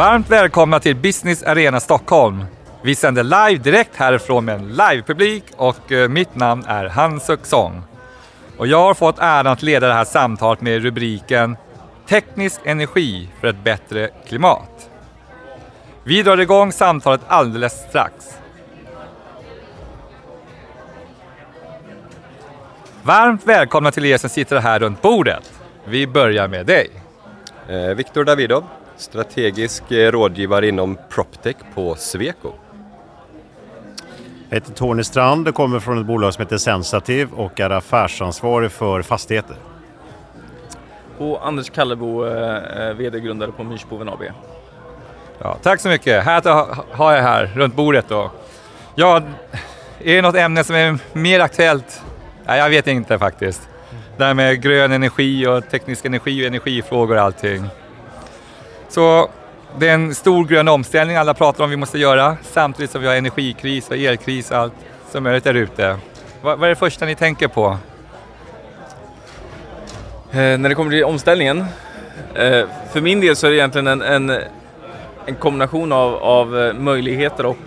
Varmt välkomna till Business Arena Stockholm. Vi sänder live direkt härifrån med en livepublik och eh, mitt namn är Hans Uxong. Och jag har fått äran att leda det här samtalet med rubriken Teknisk energi för ett bättre klimat. Vi drar igång samtalet alldeles strax. Varmt välkomna till er som sitter här runt bordet. Vi börjar med dig. Eh, Viktor Davidov, strategisk eh, rådgivare inom PropTech på Sweco. Jag heter Tony Strand och kommer från ett bolag som heter Sensativ och är affärsansvarig för fastigheter. Och Anders Kallebo, eh, VD-grundare på Myrsboven AB. Ja, tack så mycket. Här ha- har jag här runt bordet då. Ja, är det något ämne som är mer aktuellt? Nej, jag vet inte faktiskt. Det här med grön energi och teknisk energi och energifrågor och allting. Så det är en stor grön omställning alla pratar om vi måste göra samtidigt som vi har energikris och elkris och allt som möjligt där ute. Vad, vad är det första ni tänker på? Eh, när det kommer till omställningen, eh, för min del så är det egentligen en, en, en kombination av, av eh, möjligheter och,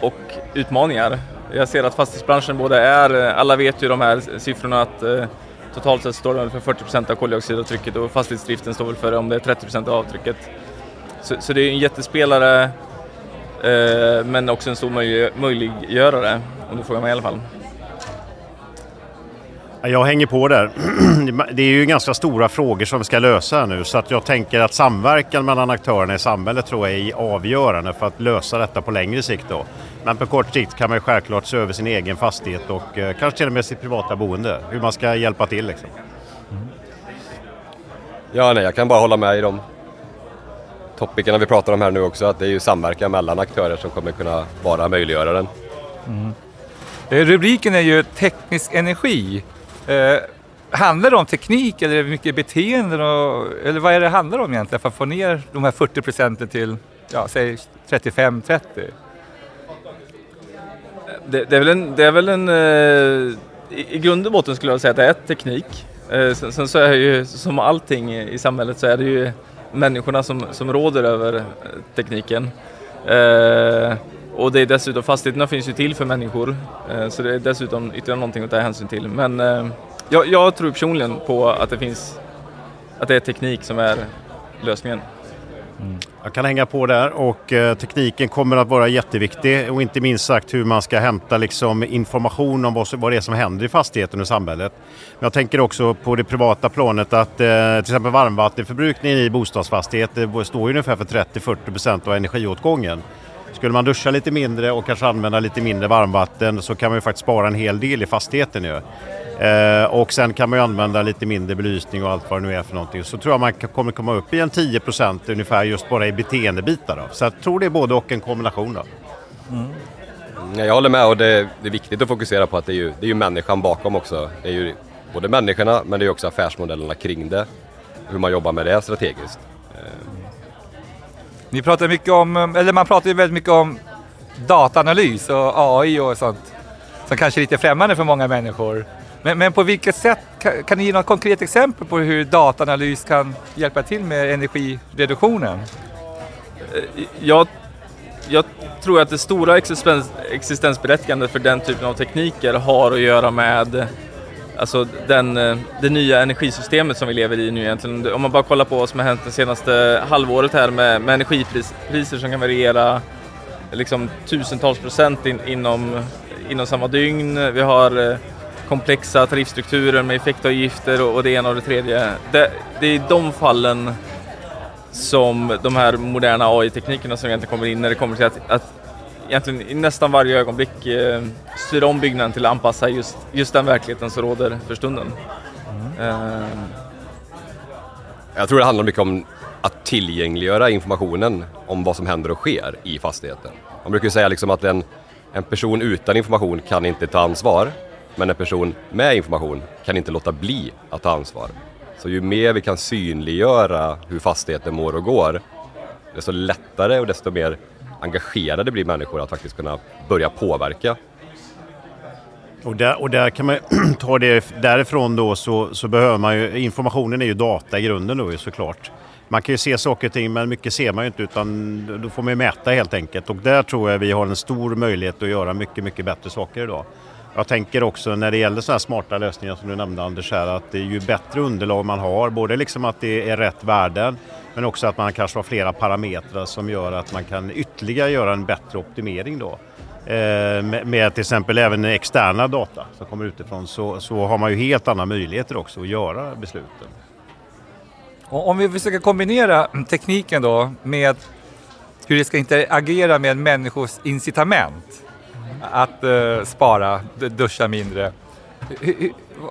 och utmaningar. Jag ser att fastighetsbranschen både är, eh, alla vet ju de här siffrorna att eh, totalt sett står den för 40 procent av koldioxidavtrycket och fastighetsdriften står väl för om det är 30 av avtrycket. Så, så det är en jättespelare eh, men också en stor möj möjliggörare om du frågar mig i alla fall. Jag hänger på där. Det är ju ganska stora frågor som vi ska lösa nu så att jag tänker att samverkan mellan aktörerna i samhället tror jag är avgörande för att lösa detta på längre sikt. Då. Men på kort sikt kan man ju självklart se över sin egen fastighet och eh, kanske till och med sitt privata boende. Hur man ska hjälpa till liksom. Ja, nej, jag kan bara hålla med i de topikerna vi pratar om här nu också, att det är ju samverkan mellan aktörer som kommer kunna vara möjliggöraren. Eh, Rubriken är ju teknisk energi. Eh, handlar det om teknik eller är det mycket beteenden? Och, eller vad är det handlar om egentligen för att få ner de här 40 procenten till, ja, säg 35-30? Det, det är väl en, det är väl en eh, i, i grund och botten skulle jag säga att det är teknik. Eh, sen, sen så är ju som allting i, samhället så är det ju människorna som, som råder över eh, tekniken. Eh, och det är dessutom, fastigheterna finns ju till för människor eh, så det är dessutom ytterligare någonting att ta hänsyn till. Men eh, jag, jag tror personligen på att det finns, att det är teknik som är lösningen. Mm. Jag kan hänga på där och eh, tekniken kommer att vara jätteviktig och inte minst sagt hur man ska hämta liksom, information om vad, vad det är som händer i fastigheten och samhället. Men jag tänker också på det privata planet att eh, till exempel varmvattenförbrukningen i bostadsfastigheter står ju ungefär för 30-40% av energiåtgången. Skulle man duscha lite mindre och kanske använda lite mindre varmvatten så kan man ju faktiskt spara en hel del i fastigheten ju. Eh, och sen kan man ju använda lite mindre belysning och allt vad det nu är för någonting. Så tror jag man kommer komma upp i en 10% ungefär just bara i beteendebitar. Då. Så jag tror det är både och en kombination. Då. Nej, Jag håller med och det, det är viktigt att fokusera på att det är ju, det är ju människan bakom också. Det är ju både människorna men det är också affärsmodellerna kring det. Hur man jobbar med det strategiskt. Ni pratar mycket om, eller man pratar ju väldigt mycket om dataanalys och AI och sånt som kanske är lite främmande för många människor. Men, men på vilket sätt, kan, kan ni ge något konkret exempel på hur dataanalys kan hjälpa till med energireduktionen? Eh, jag, jag tror att det stora existens, existensberättigandet för den typen av tekniker har att göra med alltså den, eh, det nya energisystemet som vi lever i nu egentligen. Om man bara kollar på vad som har hänt det senaste halvåret här med, med energipriser som kan variera liksom tusentals procent in, inom, inom samma dygn. Vi har eh, komplexa tariffstrukturer med effektavgifter och, det ena och det tredje. Det, det är i de fallen som de här moderna AI-teknikerna som egentligen kommer in när det kommer till att, att egentligen i nästan varje ögonblick eh, styra om byggnaden till att anpassa just, just den verkligheten som råder för stunden. Eh, Jag tror det handlar mycket om att tillgängliggöra informationen om vad som händer och sker i fastigheten. Man brukar ju säga liksom att en, en person utan information kan inte ta ansvar, men en person med information kan inte låta bli att ta ansvar. Så ju mer vi kan synliggöra hur fastigheten mår och går, desto lättare och desto mer engagerade blir människor att faktiskt kunna börja påverka. Och där, och där kan man ta det därifrån då så, så behöver man ju, informationen är ju data i grunden då ju såklart. Man kan ju se saker och ting men mycket ser man ju inte utan då får man ju mäta helt enkelt och där tror jag vi har en stor möjlighet att göra mycket, mycket bättre saker idag. Jag tänker också när det gäller sådana här smarta lösningar som du nämnde Anders här att det är ju bättre underlag man har, både liksom att det är rätt värden men också att man kanske har flera parametrar som gör att man kan ytterligare göra en bättre optimering då. Eh, med, till exempel även externa data som kommer utifrån så, så har man ju helt andra möjligheter också att göra besluten. Om vi försöker kombinera tekniken då med hur det ska interagera med människors incitament att uh, spara, duscha mindre. H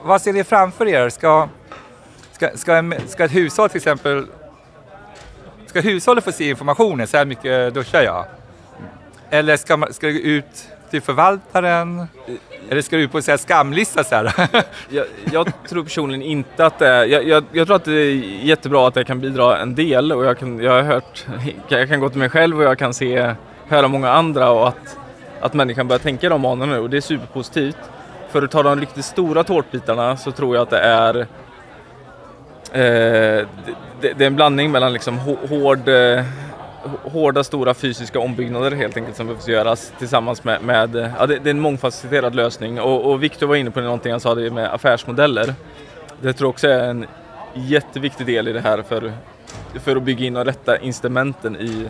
vad ser ni framför er? Ska, ska, ska, ska ett hushåll till exempel Ska hushållet få se informationen, så här mycket duschar jag? Eller ska, man, ska det gå ut till förvaltaren? Eller ska du ut på en skamlista så här? jag, jag, tror personligen inte att det är, jag, jag, jag, tror att det är jättebra att det kan bidra en del och jag, kan, jag har hört, jag kan gå till mig själv och jag kan se, höra många andra och att, att människan börjar tänka i de banorna nu och det är superpositivt. För att ta de riktigt stora tårtbitarna så tror jag att det är eh, det, det, är en blandning mellan liksom hård eh, hårda, stora fysiska ombyggnader helt enkelt som behövs göras tillsammans med, med ja, det, det, är en mångfacetterad lösning och, och Viktor var inne på någonting han sa det med affärsmodeller. Det tror jag också är en jätteviktig del i det här för, för att bygga in de rätta instrumenten i,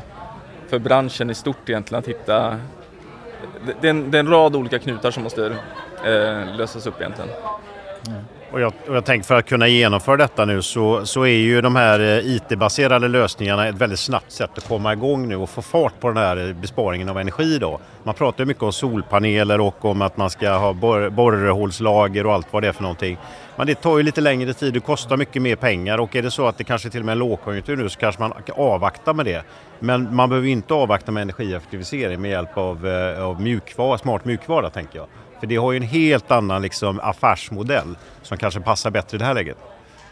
för branschen i stort egentligen att hitta det, det, är, en, det är en rad olika knutar som måste eh, lösas upp egentligen. Mm. Och jag, och jag tänker för att kunna genomföra detta nu så, så är ju de här eh, IT-baserade lösningarna ett väldigt snabbt sätt att komma igång nu och få fart på den här eh, besparingen av energi. Då. Man pratar mycket om solpaneler och om att man ska ha bor borrhålslager och allt vad det är för någonting. Men det tar ju lite längre tid, det kostar mycket mer pengar och är det så att det kanske till och med är lågkonjunktur nu så kanske man avvaktar med det. Men man behöver inte avvakta med energieffektivisering med hjälp av, eh, av mjukvara, smart mjukvara tänker jag. För det har ju en helt annan liksom, affärsmodell som kanske passar bättre i det här läget.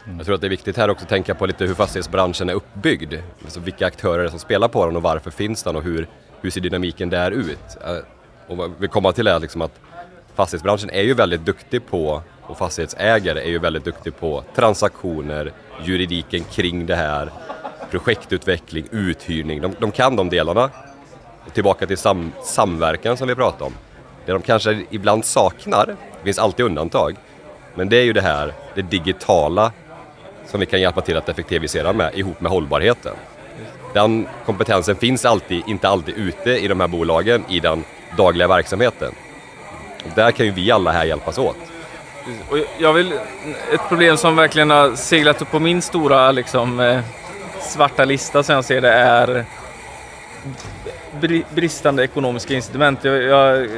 Mm. Jag tror att det är viktigt här också att tänka på lite hur fastighetsbranschen är uppbyggd. Alltså vilka aktörer det är som spelar på den och varför finns den och hur, hur ser dynamiken där ut? Eh, och vi kommer till det liksom att fastighetsbranschen är ju väldigt duktig på och fastighetsägare är ju väldigt duktig på transaktioner, juridiken kring det här, projektutveckling, uthyrning. De, de kan de delarna. Och tillbaka till sam, samverkan som vi pratade om. Det de kanske ibland saknar, det finns alltid undantag, men det är ju det här, det digitala som vi kan hjälpa till att effektivisera med ihop med hållbarheten. Den kompetensen finns alltid, inte alltid ute i de här bolagen i den dagliga verksamheten. Och där kan ju vi alla här hjälpas åt. Och jag vill, ett problem som verkligen har seglat upp på min stora liksom, eh, svarta lista som jag ser det är bristande ekonomiska incitament. Jag, jag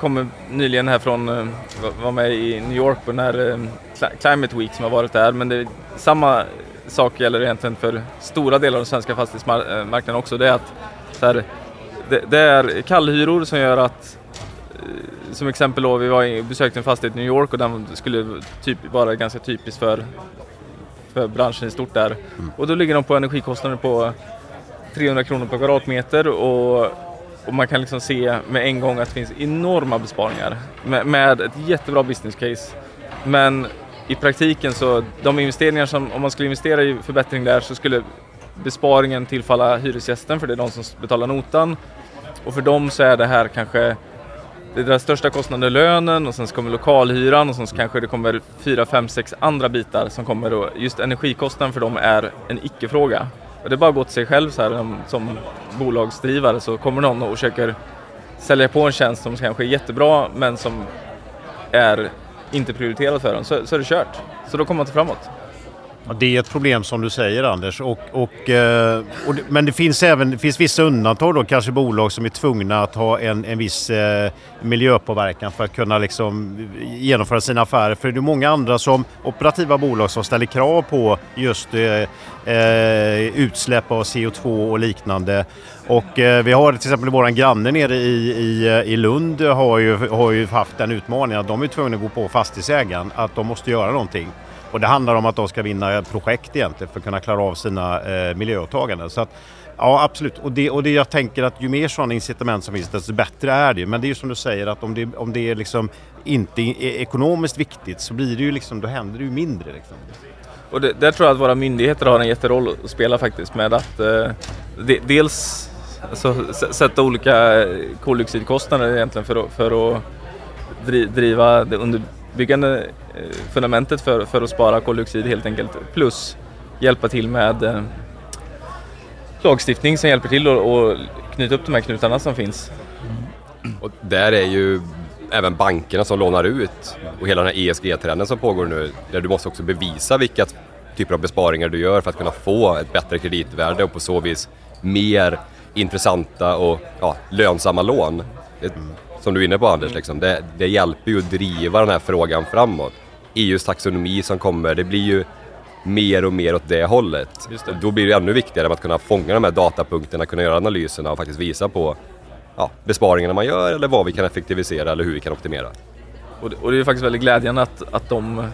kommer nyligen här från, eh, var med i New York på den här eh, Climate Week som har varit där, men det, samma sak gäller egentligen för stora delar av den svenska fastighetsmarknaden också. Det är att här, det, det, är kallhyror som gör att, eh, som exempel då, vi var i, besökte en fastighet i New York och den skulle typ vara ganska typisk för, för branschen i stort där. Mm. Och då ligger de på energikostnader på 300 kronor per kvadratmeter och och man kan liksom se med en gång att det finns enorma besparingar med, med ett jättebra business case. Men i praktiken så, de investeringar som, om man skulle investera i förbättring där så skulle besparingen tillfalla hyresgästen för det är de som betalar notan. Och för dem så är det här kanske det deras största kostnad är lönen och sen så kommer lokalhyran och sen så kanske det kommer fyra, fem, sex andra bitar som kommer då. just energikostnaden för dem är en icke-fråga. Och det är bara att gå till sig själv så här, um, som bolagsdrivare så kommer någon och försöker sälja på en tjänst som kanske är jättebra men som är inte prioriterad för dem så, så är det kört. Så då kommer man inte framåt. Ja, det är ett problem som du säger Anders. Och, och, eh, och, men det finns även det finns vissa undantag då, kanske bolag som är tvungna att ha en, en viss eh, miljöpåverkan för att kunna liksom genomföra sina affärer. För det är många andra som operativa bolag som ställer krav på just eh, eh utsläpp av CO2 och liknande. Och eh, vi har till exempel våran granne nere i, i, eh, i Lund har ju, har ju haft den utmaningen att de är tvungna att gå på fastighetsägaren att de måste göra någonting. Och det handlar om att de ska vinna projekt egentligen för att kunna klara av sina eh, miljöåtaganden. Så att, ja, absolut. Och det, och det jag tänker att ju mer sådana incitament som finns, desto bättre är det. Men det är ju som du säger att om det, om det är liksom inte är e, ekonomiskt viktigt så blir det ju liksom, då händer det ju mindre. Liksom. Och det, där tror jag att våra myndigheter har en jätteroll att spela faktiskt med att eh, de, dels alltså, sätta olika eh, koldioxidkostnader egentligen för att, för att driva det under eh, fundamentet för, för att spara koldioxid helt enkelt. Plus hjälpa till med eh, lagstiftning som hjälper till att knyta upp de här knutarna som finns. Mm. Och där är ju även bankerna som lånar ut och hela den här ESG-trenden som pågår nu där du måste också bevisa vilka typer av besparingar du gör för att kunna få ett bättre kreditvärde och på så vis mer intressanta och ja, lönsamma lån. Det, som du är inne på Anders, liksom, det, det hjälper ju att driva den här frågan framåt. EUs taxonomi som kommer, det blir ju mer och mer åt det hållet. Det. Då blir det ännu viktigare att kunna fånga de här datapunkterna, kunna göra analyserna och faktiskt visa på ja, besparingarna man gör eller vad vi kan effektivisera eller hur vi kan optimera. Och det, och det är faktiskt väldigt glädjande att, att de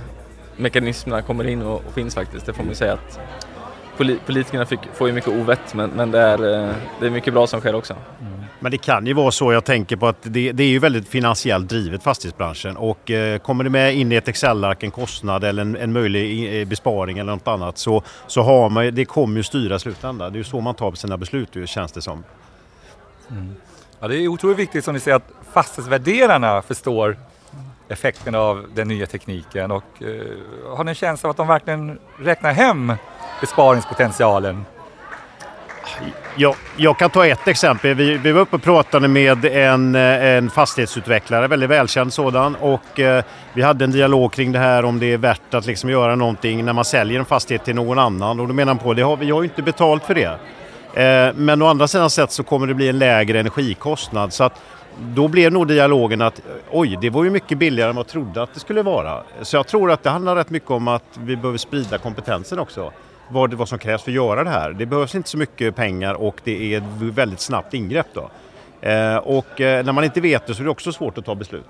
mekanismerna kommer in och, och finns faktiskt. Det får man säga att politikerna fick, får ju mycket ovett men, men det, är, eh, det är mycket bra som sker också. Mm. Men det kan ju vara så, jag tänker på att det, det är ju väldigt finansiellt drivet fastighetsbranschen och eh, kommer det med in i ett Excel-ark en kostnad eller en, en möjlig eh, besparing eller något annat så, så har man, det kommer ju styra slutändan. Det är ju så man tar sina beslut känns det som. Mm. Ja, det är otroligt viktigt som ni säger att fastighetsvärderarna förstår effekten av den nya tekniken och eh, har ni en känsla av att de verkligen räknar hem besparingspotentialen? Jag, jag kan ta ett exempel. Vi, vi var uppe och pratade med en, eh, en fastighetsutvecklare, väldigt välkänd sådan. Och, eh, vi hade en dialog kring det här om det är värt att liksom göra någonting när man säljer en fastighet till någon annan. Och då menar han på, det har, vi har ju inte betalt för det. Eh, men å andra sidan sett så kommer det bli en lägre energikostnad. Så att då blev nog dialogen att oj, det var ju mycket billigare än vad jag trodde att det skulle vara. Så jag tror att det handlar rätt mycket om att vi behöver sprida kompetensen också. Vad, vad som krävs för att göra det här. Det behövs inte så mycket pengar och det är ett väldigt snabbt ingrepp. Då. Eh, och eh, när man inte vet det så är det också svårt att ta beslut.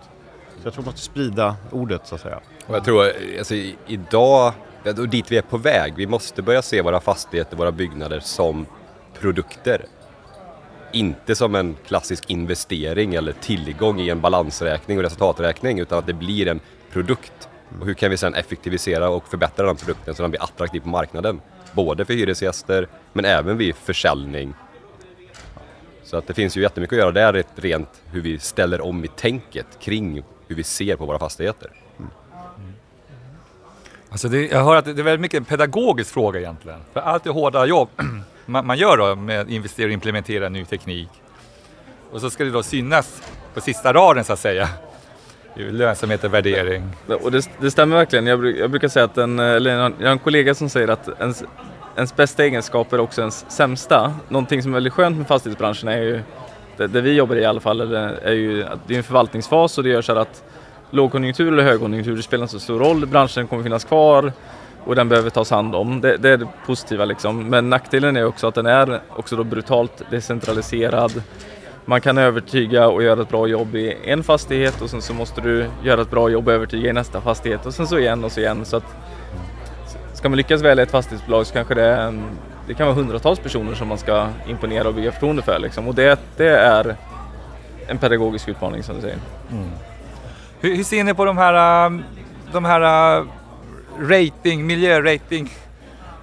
Så jag tror man måste sprida ordet så att säga. Och jag tror, alltså, idag, och dit vi är på väg, vi måste börja se våra fastigheter, våra byggnader som produkter. Inte som en klassisk investering eller tillgång i en balansräkning och resultaträkning utan att det blir en produkt. Och hur kan vi sedan effektivisera och förbättra den produkten så den blir attraktiv på marknaden? Både för hyresgäster men även vid försäljning. Så att det finns ju jättemycket att göra där rent hur vi ställer om i tänket kring hur vi ser på våra fastigheter. Mm. Alltså det, jag hör att det är väldigt mycket en pedagogisk fråga egentligen. För allt det hårda jobb man, man gör då med att investera och implementera ny teknik. Och så ska det då synas på sista raden så att säga. Lönsamhet och värdering. Och det, det stämmer verkligen. Jag, jag, brukar säga att en, eller jag har en kollega som säger att ens, ens bästa egenskaper är också ens sämsta. Någonting som är väldigt skönt med fastighetsbranschen är ju, det, det vi jobbar i i alla fall, är ju att det är en förvaltningsfas och det gör så att lågkonjunktur eller högkonjunktur spelar inte så stor roll. Branschen kommer finnas kvar och den behöver tas hand om. Det, det, är det positiva liksom. Men nackdelen är också att den är också då brutalt decentraliserad. Man kan övertyga och göra ett bra jobb i en fastighet och sen så måste du göra ett bra jobb och övertyga i nästa fastighet och sen så igen och så igen. Så att ska man lyckas välja ett fastighetsbolag så kanske det, är, det kan vara hundratals personer som man ska imponera och bygga förtroende för. Liksom. Och det, det är en pedagogisk utmaning som du säger. Mm. Hur, hur, ser ni på de här, äh, de här äh, rating, miljörating.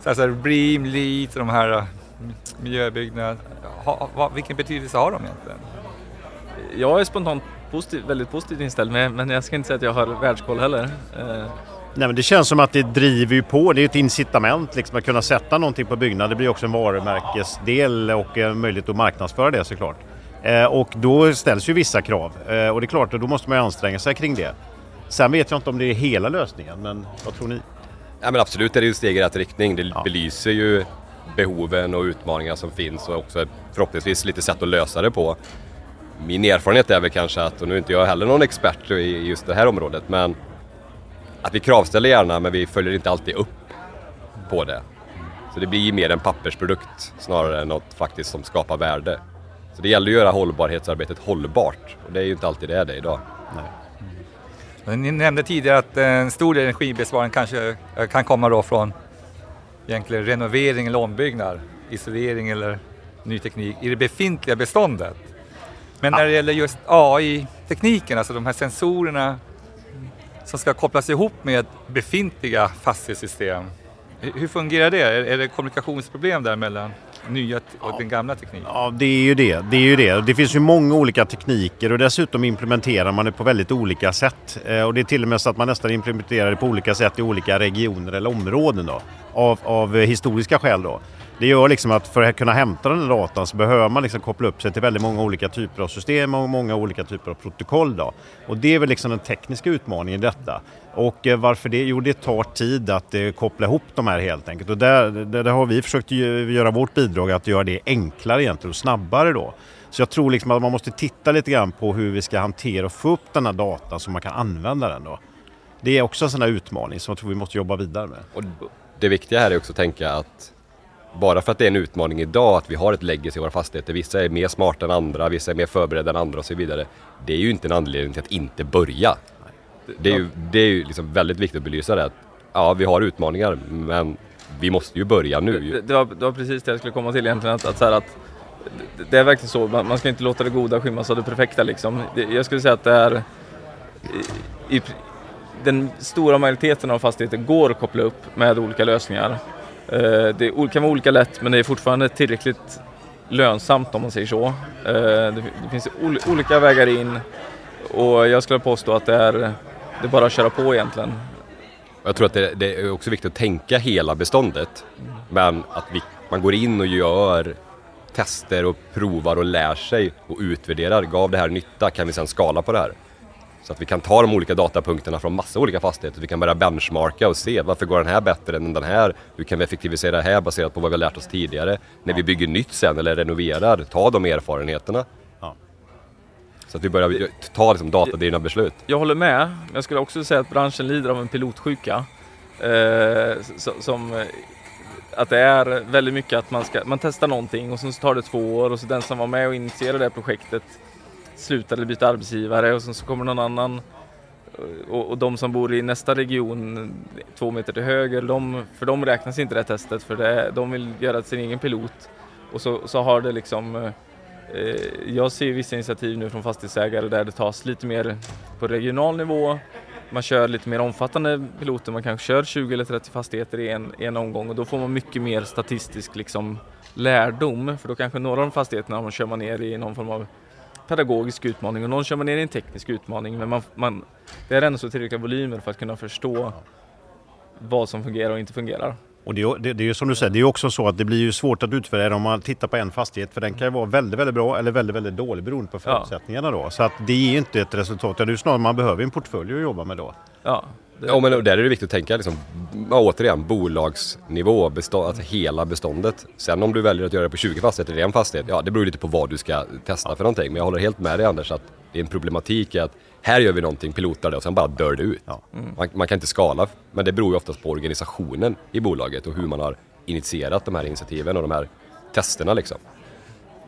Så alltså BREEAM, LEED de här äh, miljöbyggnader. Ha, ha, vilken betydelse har de egentligen? Jag är spontant positiv, väldigt positivt inställd men jag ska inte säga att jag har världskoll heller. Eh. Nej, men det känns som att det driver ju på, det är ett incitament liksom, att kunna sätta någonting på byggnad. Det blir också en varumärkesdel och en möjlighet att marknadsföra det såklart. Eh, och då ställs ju vissa krav eh, och det är klart, då måste man ju anstränga sig kring det. Sen vet jag inte om det är hela lösningen, men vad tror ni? Ja, men absolut är det ju steg i rätt riktning. Det ja. belyser ju behoven och utmaningar som finns och också förhoppningsvis lite sätt att lösa det på. Min erfarenhet är väl kanske att, och nu är inte jag heller någon expert i just det här området, men att vi kravställer gärna men vi följer inte alltid upp på det. Så det blir mer en pappersprodukt snarare än något faktiskt som skapar värde. Så det gäller att göra hållbarhetsarbetet hållbart och det är ju inte alltid det är det idag. Nej. Ni nämnde tidigare att eh, en stor del energibesparing kanske eh, kan komma då från egentligen renovering eller ombyggnad, isolering eller ny teknik i det befintliga beståndet. Men när det gäller just AI-tekniken, alltså de här sensorerna som ska kopplas ihop med befintliga fastighetssystem. Hur fungerar det? Är det kommunikationsproblem där mellan nya och den gamla tekniken? Ja, det är ju det. Det, är ju det. det finns ju många olika tekniker och dessutom implementerar man det på väldigt olika sätt. Eh, och det är till och med så att man nästan implementerar det på olika sätt i olika regioner eller områden då, av, av historiska skäl. Då. Det gör liksom att för att kunna hämta den datan så behöver man liksom koppla upp sig till väldigt många olika typer av system och många olika typer av protokoll. Då. Och det är väl liksom den tekniska utmaningen i detta. Och eh, varför det? Jo, det tar tid att eh, koppla ihop de här helt enkelt. Och där, där, där har vi försökt göra vårt bidrag att göra det enklare egentligen och snabbare då. Så jag tror liksom att man måste titta lite grann på hur vi ska hantera och få upp den här datan så man kan använda den då. Det är också en sån här utmaning som jag tror vi måste jobba vidare med. Och det viktiga här är också att tänka att bara för att det är en utmaning idag att vi har ett legacy i våra fastigheter, vissa är mer smarta än andra, vissa är mer förberedda än andra och så vidare. Det är ju inte en anledning till att inte börja. Det är ju, det är ju liksom väldigt viktigt att belysa det. Att, ja, vi har utmaningar men vi måste ju börja nu. Det, det, var, det var, precis det jag skulle komma till egentligen. Att, att, så att det är verkligen så, man, man ska inte låta det goda skymmas av det perfekta liksom. Det, jag skulle säga att det är i, i, den stora majoriteten av fastigheter går att koppla upp med olika lösningar. Eh, det kan vara olika lätt men det är fortfarande tillräckligt lönsamt om man säger så. Eh, det finns olika vägar in och jag skulle påstå att det är, det är bara att köra på egentligen. Jag tror att det, det är också viktigt att tänka hela beståndet men att vi, man går in och gör tester och provar och lär sig och utvärderar. Gav det här nytta? Kan vi sedan skala på det här? Så att vi kan ta de olika datapunkterna från massa olika fastigheter. Vi kan börja benchmarka och se varför går den här bättre än den här? Hur kan vi effektivisera det här baserat på vad vi har lärt oss tidigare? När vi bygger nytt sen eller renoverar, ta de erfarenheterna. Ja. Så att vi börjar ta liksom datadrivna beslut. Jag håller med. Jag skulle också säga att branschen lider av en pilotsjuka. Eh, som att det är väldigt mycket att man, ska, man testar någonting och sen så tar det två år och så den som var med och initierade det projektet slutar eller byter arbetsgivare och sen så kommer någon annan eh, och, och, de som bor i nästa region eh, två meter till höger, de, för de räknas inte det här testet för det, de vill göra sin egen pilot. Och så, så har det liksom, eh, jag ser vissa initiativ nu från fastighetsägare där det tas lite mer på regional nivå. Man kör lite mer omfattande piloter, man kanske kör 20 eller 30 fastigheter i en, en omgång och då får man mycket mer statistisk liksom, lärdom. För då kanske några av de fastigheterna man kör man ner i någon form av pedagogisk utmaning och någon kör man ner i en teknisk utmaning. Men man, man, det är ändå så tillräckliga volymer för att kunna förstå vad som fungerar och inte fungerar. Och det, det, det är ju som du säger, det är också så att det blir ju svårt att utvärdera om man tittar på en fastighet för den kan ju vara väldigt, väldigt bra eller väldigt, väldigt dålig beroende på förutsättningarna ja. då. Så att det är inte ett resultat, det är snarare man behöver en portfölj att jobba med då. Ja, Ja, men där är det viktigt att tänka liksom, återigen, bolagsnivå, bestånd, alltså hela beståndet. Sen om du väljer att göra det på 20 fastigheter i en fastighet, ja det beror lite på vad du ska testa för någonting. Men jag håller helt med dig Anders att det är en problematik att här gör vi någonting, pilotar det och sen bara dör det ut. Ja. Mm. Man, man, kan inte skala, men det beror ju oftast på organisationen i bolaget och hur man har initierat de här initiativen och de här testerna liksom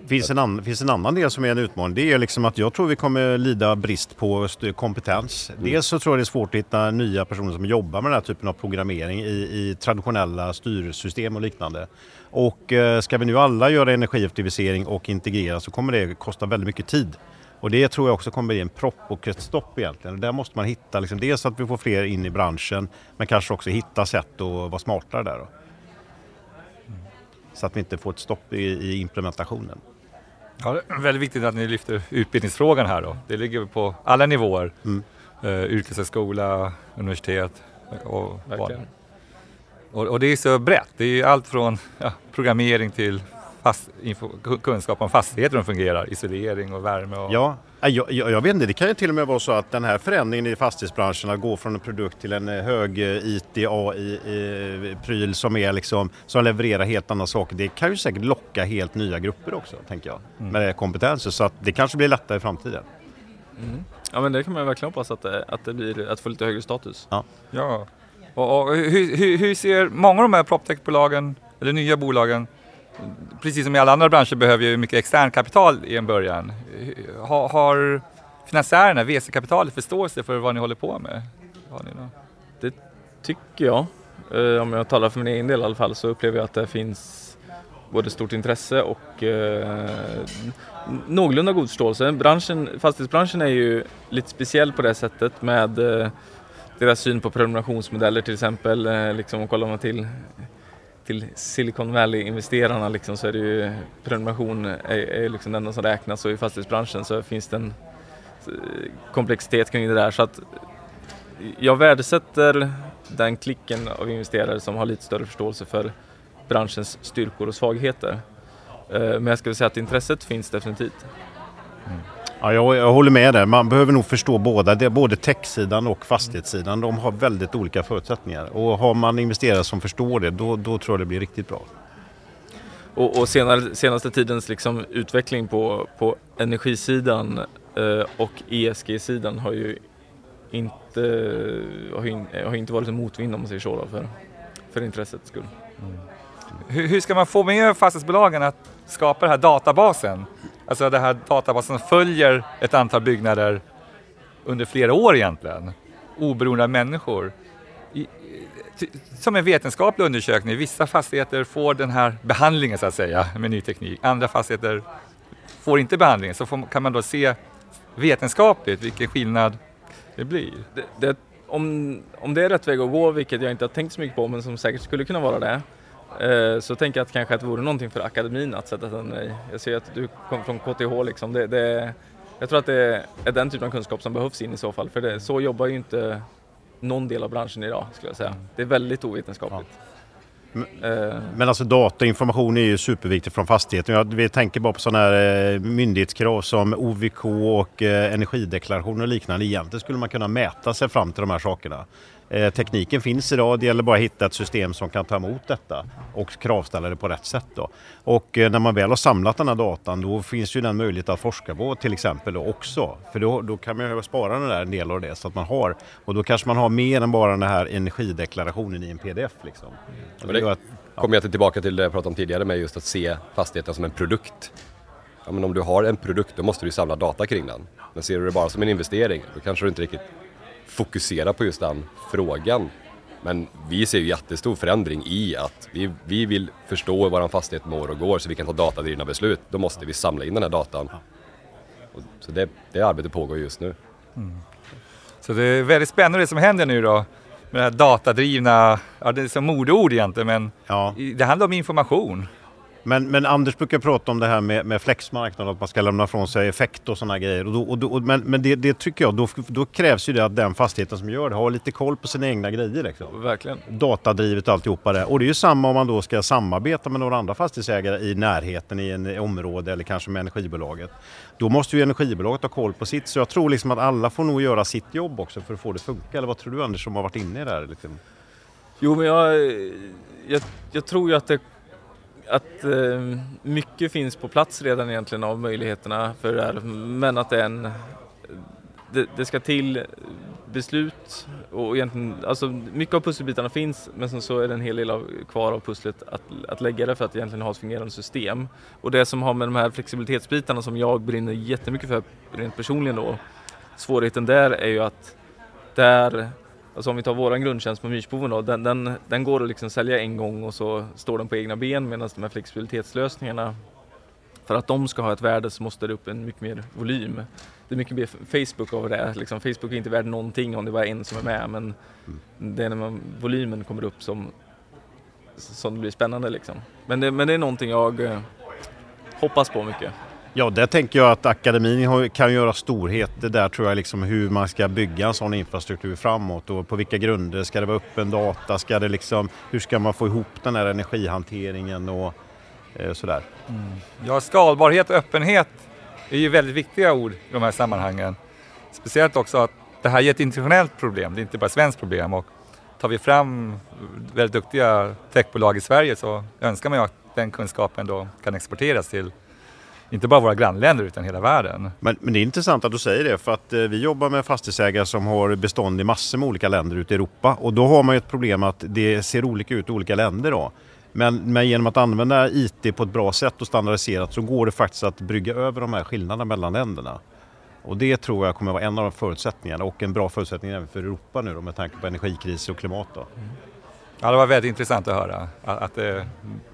finns en, an, finns en annan del som är en utmaning. Det är liksom att jag tror vi kommer lida brist på kompetens. Mm. Dels så tror jag det är svårt att hitta nya personer som jobbar med den här typen av programmering i, i traditionella styrsystem och liknande. Och eh, ska vi nu alla göra energieffektivisering och integrera så kommer det kosta väldigt mycket tid. Och det tror jag också kommer bli en propp och ett stopp egentligen. där måste man hitta, liksom, dels att vi får fler in i branschen men kanske också hitta sätt att vara smartare där. Då. Så att vi inte får ett stopp i, i implementationen. Ja, det är väldigt viktigt att ni lyfter utbildningsfrågan här då. Det ligger på alla nivåer. Mm. Uh, yrkeshögskola, universitet och och, och, det är så brett. Det är allt från ja, programmering till fast, info, kunskap om fastigheter som fungerar, isolering och värme. Och... Ja, jag, jag, jag, vet inte, det kan ju till och med vara så att den här förändringen i fastighetsbranschen att gå från en produkt till en eh, hög eh, IT AI-pryl som, är liksom, som levererar helt andra saker. Det kan ju säkert locka helt nya grupper också, tänker jag, mm. med kompetenser. Så att det kanske blir lättare i framtiden. Mm. Ja, men det kan man verkligen hoppas att det, att det blir att få lite högre status. Ja. ja. Och, och hur, hur, hur, ser många av de här proptech-bolagen, eller nya bolagen, precis som i alla andra branscher behöver ju mycket extern kapital i en början. Har, har, finansiärerna, VC-kapitalet, förståelse för vad ni håller på med? Har ni? Det tycker jag. Eh, om jag talar för min egen del i alla fall så upplever jag att det finns både stort intresse och eh, någorlunda god förståelse. Branschen, fastighetsbranschen är ju lite speciell på det sättet med eh, deras syn på prenumerationsmodeller till exempel. Eh, liksom, och kollar man till, till Silicon Valley-investerarna liksom, så är det ju prenumeration är, är liksom det enda som räknas och i fastighetsbranschen så finns det en eh, komplexitet kring det där. Så att jag värdesätter den klicken av investerare som har lite större förståelse för branschens styrkor och svagheter. Eh, men jag skulle säga att intresset finns definitivt. Mm. Ja, jag, jag, håller med där. Man behöver nog förstå båda, det, både techsidan och fastighetssidan. De har väldigt olika förutsättningar. Och har man investerare som förstår det, då, då tror jag det blir riktigt bra. Och, och senare, senaste tidens liksom utveckling på, på energisidan eh, och ESG-sidan har ju inte, har, in, har inte varit en motvind om man säger så då, för, för intressets skull. Mm. Hur, hur ska man få med fastighetsbolagen att skapa den här databasen? Alltså den här databasen som följer ett antal byggnader under flera år egentligen, oberoende av människor. I, som en vetenskaplig undersökning, vissa fastigheter får den här behandlingen så att säga med ny teknik, andra fastigheter får inte behandlingen. Så får, kan man då se vetenskapligt vilken skillnad det blir. Det, det, om, om det är rätt väg att gå, vilket jag inte har tänkt så mycket på men som säkert skulle kunna vara det, så tänker jag att kanske att det vore någonting för akademin att sätta sig i. Jag ser att du kommer från KTH liksom. Det, det, jag tror att det är den typen av kunskap som behövs in i så fall. För det, så jobbar ju inte någon del av branschen idag skulle jag säga. Mm. Det är väldigt ovetenskapligt. Ja. Men, men alltså data och information är ju superviktigt från fastigheten. Vi tänker bara på sådana här eh, myndighetskrav som OVK och eh, energideklarationer och liknande. Egentligen skulle man kunna mäta sig fram till de här sakerna. Eh, tekniken finns idag, det gäller bara att hitta ett system som kan ta emot detta och kravställa det på rätt sätt. Då. Och eh, när man väl har samlat den här datan då finns ju den möjlighet att forska på till exempel också. För då, då kan man ju spara den där en del av det så att man har och då kanske man har mer än bara den här energideklarationen i en pdf. Liksom. Mm. Det, att, ja. kommer jag tillbaka till det jag pratade om tidigare med just att se fastigheten som en produkt. Ja, men om du har en produkt då måste du samla data kring den. Men ser du det bara som en investering då kanske du inte riktigt fokusera på just den frågan. Men vi ser ju jättestor förändring i att vi, vi vill förstå hur vår fastighet mår och går så vi kan ta datadrivna beslut. Då måste vi samla in den här datan. Så det, det arbetet pågår just nu. Mm. Så det är väldigt spännande det som händer nu då med det här datadrivna, ja det är som modeord egentligen men ja. det handlar om information. Men, men Anders brukar prata om det här med, med flexmarknad, att man ska lämna från sig effekt och sådana grejer. Och då, och då, men men det, det, tycker jag, då, då, krävs ju det att den fastigheten som gör det har lite koll på sina egna grejer. Liksom. Verkligen. Datadrivet och alltihopa det. Och det är ju samma om man då ska samarbeta med några andra fastighetsägare i närheten i en område eller kanske med energibolaget. Då måste ju energibolaget ha koll på sitt. Så jag tror liksom att alla får nog göra sitt jobb också för att få det att funka. Eller vad tror du Anders som har varit inne i det här? Liksom? Jo men jag, jag, jag tror ju att det att eh, mycket finns på plats redan egentligen av möjligheterna för det här, men att det är en det, det, ska till beslut och egentligen, alltså mycket av pusselbitarna finns men sen så är det en hel del av, kvar av pusslet att, att lägga det för att egentligen ha ett fungerande system. Och det som har med de här flexibilitetsbitarna som jag brinner jättemycket för rent personligen då, svårigheten där är ju att där Alltså om vi tar våran grundtjänst på Myrsboven då, den, den, den, går att liksom sälja en gång och så står den på egna ben medan de här flexibilitetslösningarna för att de ska ha ett värde så måste det upp en mycket mer volym. Det är mycket mer Facebook av det. Liksom, Facebook är inte värd någonting om det bara är en som är med men mm. det är när man, volymen kommer upp som, som det blir spännande. Liksom. Men, det, men det är någonting jag eh, hoppas på mycket. Ja, där tänker jag att akademin kan göra storhet. Det där tror jag liksom hur man ska bygga en sån infrastruktur framåt och på vilka grunder. Ska det vara öppen data? Ska det liksom, hur ska man få ihop den här energihanteringen och eh, sådär? Mm. Ja, skalbarhet och öppenhet är ju väldigt viktiga ord i de här sammanhangen. Speciellt också att det här är ett internationellt problem, det är inte bara ett svenskt problem. Och tar vi fram väldigt duktiga techbolag i Sverige så önskar man ju att den kunskapen då kan exporteras till inte bara våra grannländer utan hela världen. Men, men, det är intressant att du säger det för att eh, vi jobbar med fastighetsägare som har bestånd i massor med olika länder ute i Europa och då har man ju ett problem att det ser olika ut i olika länder då. Men, men, genom att använda IT på ett bra sätt och standardiserat så går det faktiskt att brygga över de här skillnaderna mellan länderna. Och det tror jag kommer vara en av förutsättningarna och en bra förutsättning även för Europa nu då, med tanke på energikris och klimat. Då. Ja, det var väldigt intressant att höra att, att det,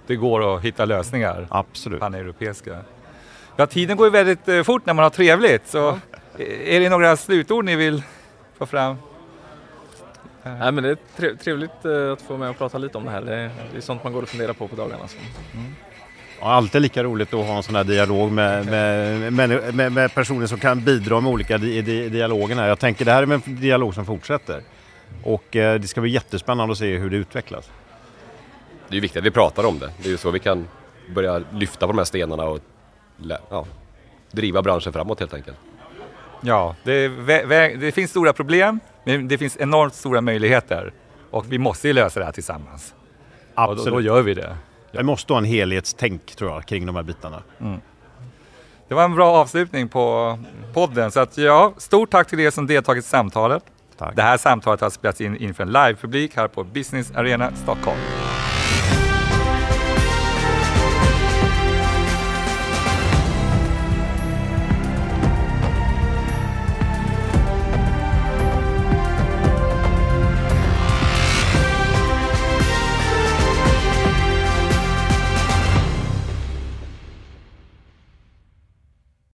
det, går att hitta lösningar. Absolut. Paneuropeiska. Ja, tiden går ju väldigt eh, fort när man har trevligt. Så ja. Är det några slutord ni vill få fram? Nej, men det är trevligt eh, att få med och prata lite om det här. Det är, sånt man går och funderar på på dagarna. Mm. Ja, alltid lika roligt att ha en sån här dialog med, med, med, med personer som kan bidra med olika di, di, dialogerna. Jag tänker det här är en dialog som fortsätter. Och eh, det ska bli jättespännande att se hur det utvecklas. Det är viktigt att vi pratar om det. Det är ju så vi kan börja lyfta på de här stenarna och ja, driva branschen framåt helt enkelt. Ja, det, det, finns stora problem, men det finns enormt stora möjligheter. Och vi måste ju lösa det här tillsammans. Absolut. Och då, då gör vi det. Vi måste ha en helhetstänk tror jag kring de här bitarna. Mm. Det var en bra avslutning på podden. Så att, ja, stort tack till er som deltagit i samtalet. Tack. Det här samtalet har spelats in inför en livepublik här på Business Arena Stockholm.